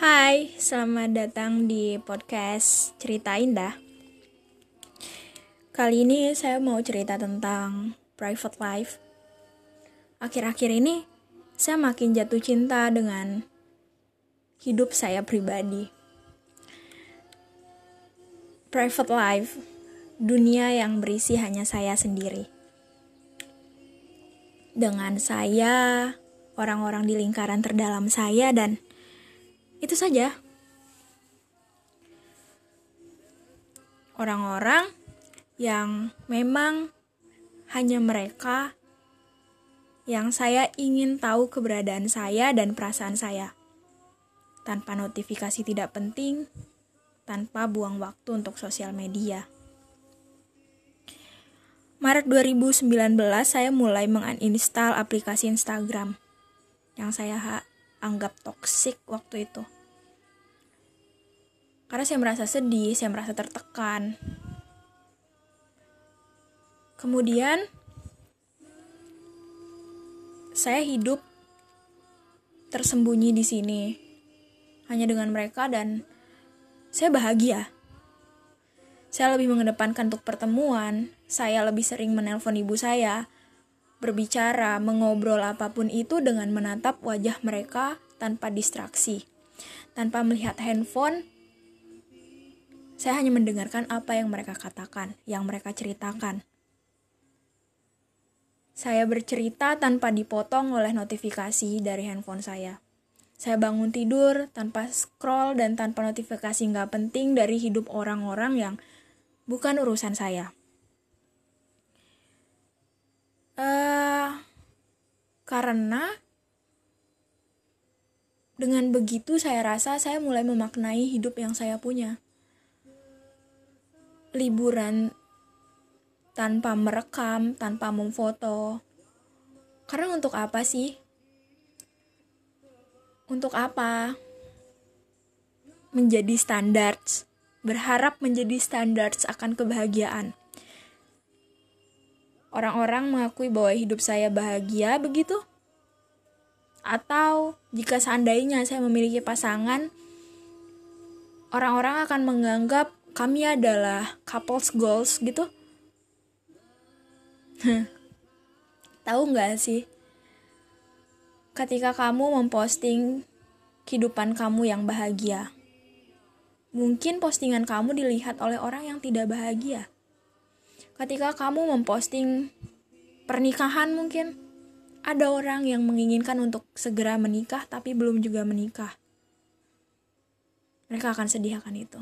Hai, selamat datang di podcast Cerita Indah. Kali ini saya mau cerita tentang private life. Akhir-akhir ini saya makin jatuh cinta dengan hidup saya pribadi. Private life, dunia yang berisi hanya saya sendiri. Dengan saya, orang-orang di lingkaran terdalam saya dan itu saja. Orang-orang yang memang hanya mereka yang saya ingin tahu keberadaan saya dan perasaan saya. Tanpa notifikasi tidak penting, tanpa buang waktu untuk sosial media. Maret 2019 saya mulai menginstal aplikasi Instagram yang saya anggap toksik waktu itu. Karena saya merasa sedih, saya merasa tertekan. Kemudian saya hidup tersembunyi di sini hanya dengan mereka dan saya bahagia. Saya lebih mengedepankan untuk pertemuan, saya lebih sering menelpon ibu saya, berbicara, mengobrol apa pun itu dengan menatap wajah mereka tanpa distraksi. Tanpa melihat handphone, saya hanya mendengarkan apa yang mereka katakan, yang mereka ceritakan. Saya bercerita tanpa dipotong oleh notifikasi dari handphone saya. Saya bangun tidur tanpa scroll dan tanpa notifikasi nggak penting dari hidup orang-orang yang bukan urusan saya. Uh, karena dengan begitu saya rasa saya mulai memaknai hidup yang saya punya. Liburan tanpa merekam, tanpa memfoto. Karena untuk apa sih? Untuk apa? Menjadi standar, berharap menjadi standar akan kebahagiaan. Orang-orang mengakui bahwa hidup saya bahagia begitu? Atau jika seandainya saya memiliki pasangan, orang-orang akan menganggap kami adalah couples goals gitu? Tahu nggak sih? Ketika kamu memposting kehidupan kamu yang bahagia, mungkin postingan kamu dilihat oleh orang yang tidak bahagia ketika kamu memposting pernikahan mungkin ada orang yang menginginkan untuk segera menikah tapi belum juga menikah. Mereka akan sedih akan itu.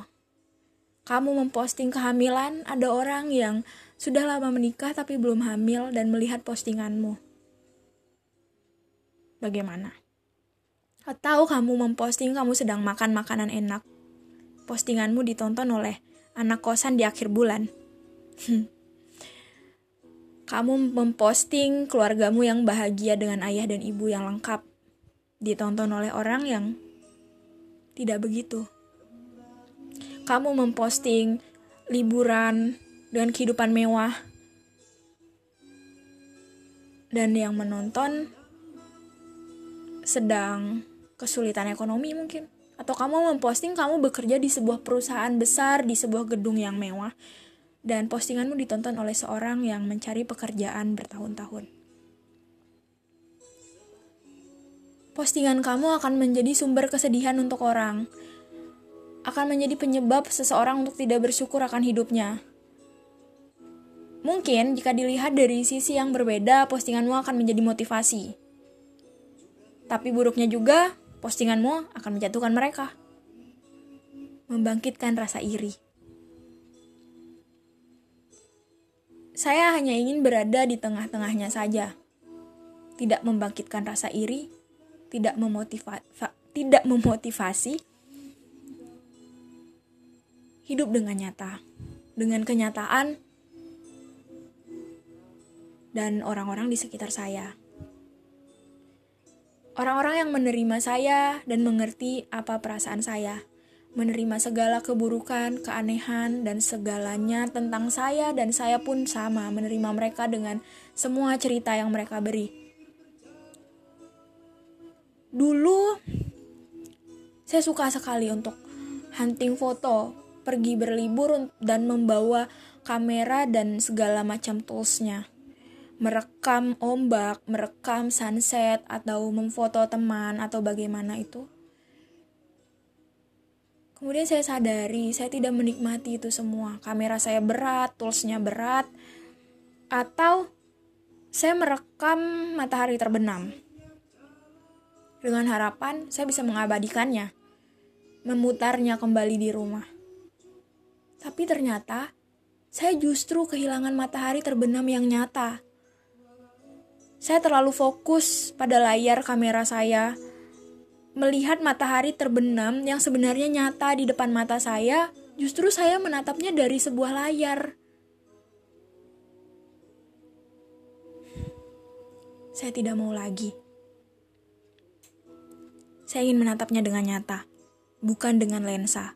Kamu memposting kehamilan, ada orang yang sudah lama menikah tapi belum hamil dan melihat postinganmu. Bagaimana? Atau kamu memposting kamu sedang makan makanan enak. Postinganmu ditonton oleh anak kosan di akhir bulan. kamu memposting keluargamu yang bahagia dengan ayah dan ibu yang lengkap ditonton oleh orang yang tidak begitu. Kamu memposting liburan dengan kehidupan mewah dan yang menonton sedang kesulitan ekonomi mungkin atau kamu memposting kamu bekerja di sebuah perusahaan besar di sebuah gedung yang mewah dan postinganmu ditonton oleh seorang yang mencari pekerjaan bertahun-tahun. Postingan kamu akan menjadi sumber kesedihan untuk orang, akan menjadi penyebab seseorang untuk tidak bersyukur akan hidupnya. Mungkin jika dilihat dari sisi yang berbeda, postinganmu akan menjadi motivasi. Tapi buruknya juga, postinganmu akan menjatuhkan mereka. Membangkitkan rasa iri. Saya hanya ingin berada di tengah-tengahnya saja. Tidak membangkitkan rasa iri, tidak memotiva tidak memotivasi hidup dengan nyata, dengan kenyataan dan orang-orang di sekitar saya. Orang-orang yang menerima saya dan mengerti apa perasaan saya menerima segala keburukan, keanehan, dan segalanya tentang saya, dan saya pun sama menerima mereka dengan semua cerita yang mereka beri. Dulu, Saya suka sekali untuk hunting foto, pergi berlibur dan membawa kamera dan segala macam toolsnya. Merekam ombak, merekam sunset, atau memfoto teman, atau bagaimana itu. Kemudian saya sadari, saya tidak menikmati itu semua. Kamera saya berat, toolsnya berat, atau saya merekam matahari terbenam. Dengan harapan saya bisa mengabadikannya memutarnya kembali di rumah. Tapi ternyata saya justru kehilangan matahari terbenam yang nyata. Saya terlalu fokus pada layar kamera saya, melihat matahari terbenam yang sebenarnya nyata di depan mata saya. Justru saya menatapnya dari sebuah layar. Saya tidak mau lagi. Saya ingin menatapnya dengan nyata bukan dengan lensa.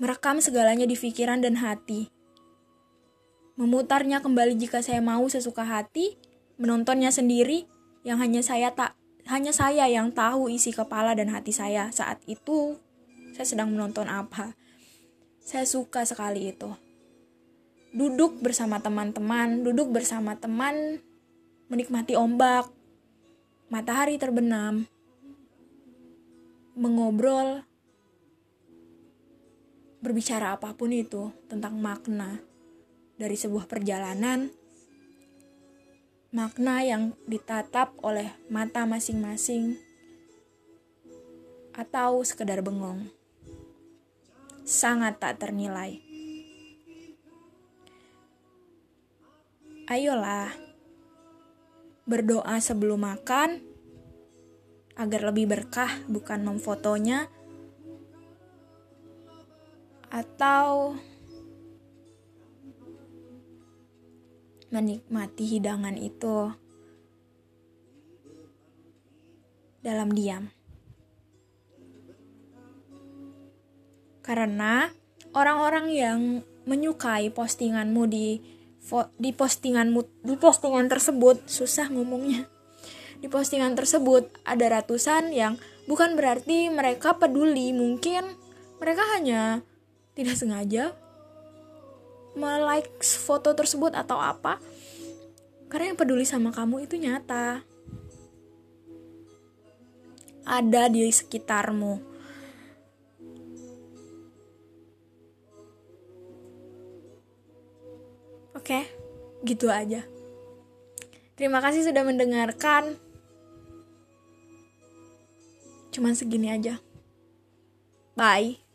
Merekam segalanya di pikiran dan hati. Memutarnya kembali jika saya mau sesuka hati, menontonnya sendiri yang hanya saya tak hanya saya yang tahu isi kepala dan hati saya saat itu saya sedang menonton apa. Saya suka sekali itu. Duduk bersama teman-teman, duduk bersama teman, menikmati ombak, matahari terbenam, mengobrol, berbicara apa pun itu tentang makna dari sebuah perjalanan, makna yang ditatap oleh mata masing-masing, atau sekedar bengong. Sangat tak ternilai. Ayolah, berdoa sebelum makan agar lebih berkah bukan memfotonya atau menikmati hidangan itu dalam diam. Karena orang-orang yang menyukai postinganmu di di postinganmu di postingan tersebut susah ngomongnya di postingan tersebut ada ratusan yang bukan berarti mereka peduli, mungkin mereka hanya tidak sengaja melike foto tersebut atau apa. Karena yang peduli sama kamu itu nyata. Ada di sekitarmu. Oke, gitu aja. Terima kasih sudah mendengarkan. Cuman segini aja. Bye.